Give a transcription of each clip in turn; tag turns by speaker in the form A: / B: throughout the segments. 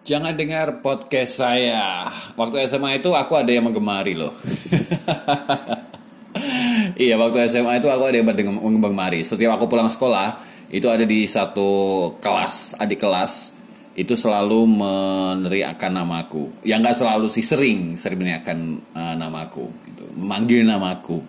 A: Jangan dengar podcast saya. Waktu SMA itu aku ada yang menggemari loh. iya, waktu SMA itu aku ada yang menggemari. Setiap aku pulang sekolah, itu ada di satu kelas, adik kelas, itu selalu meneriakkan namaku. Yang nggak selalu sih, sering, sering meneriakkan uh, namaku. Gitu. Memanggil namaku.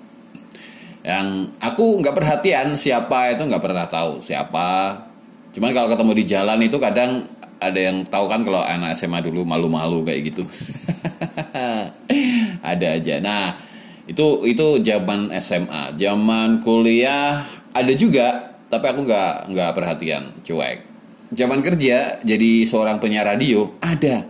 A: Yang aku nggak perhatian siapa itu nggak pernah tahu siapa. Cuman kalau ketemu di jalan itu kadang ada yang tahu kan kalau anak SMA dulu malu-malu kayak gitu. ada aja. Nah, itu itu zaman SMA, zaman kuliah ada juga, tapi aku nggak nggak perhatian, cuek. Zaman kerja jadi seorang penyiar radio ada.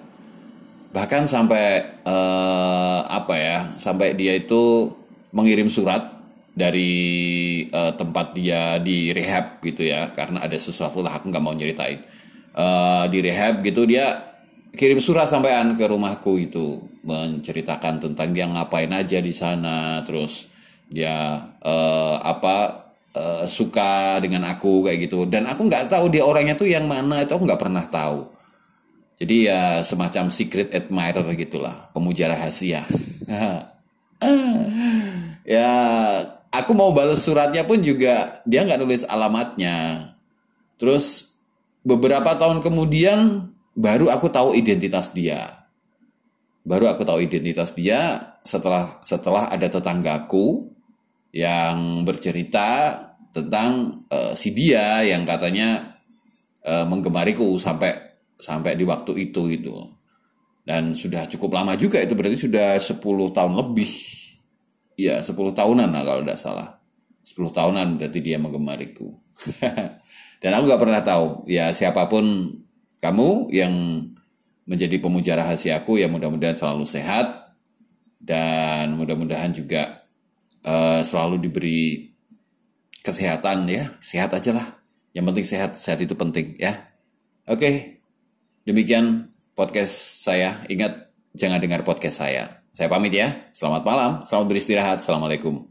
A: Bahkan sampai uh, apa ya, sampai dia itu mengirim surat dari uh, tempat dia di rehab gitu ya, karena ada sesuatu lah aku nggak mau nyeritain. Uh, di rehab gitu dia kirim surat sampaian ke rumahku itu menceritakan tentang dia ngapain aja di sana terus dia uh, apa uh, suka dengan aku kayak gitu. Dan aku nggak tahu dia orangnya tuh yang mana itu aku nggak pernah tahu. Jadi ya semacam secret admirer gitulah pemuja rahasia. Ya aku mau balas suratnya pun juga dia nggak nulis alamatnya terus beberapa tahun kemudian baru aku tahu identitas dia. Baru aku tahu identitas dia setelah setelah ada tetanggaku yang bercerita tentang uh, si dia yang katanya uh, menggemariku sampai sampai di waktu itu itu. Dan sudah cukup lama juga itu berarti sudah 10 tahun lebih. Ya, 10 tahunan lah kalau tidak salah. 10 tahunan berarti dia menggemariku. Dan aku gak pernah tahu. Ya siapa pun kamu yang menjadi pemuja rahasiaku ya mudah-mudahan selalu sehat. Dan mudah-mudahan juga uh, selalu diberi kesehatan ya. Sehat aja lah. Yang penting sehat sehat itu penting ya. Oke. Demikian podcast saya. Ingat jangan dengar podcast saya saya pamit ya. Selamat malam. Selamat beristirahat. Assalamualaikum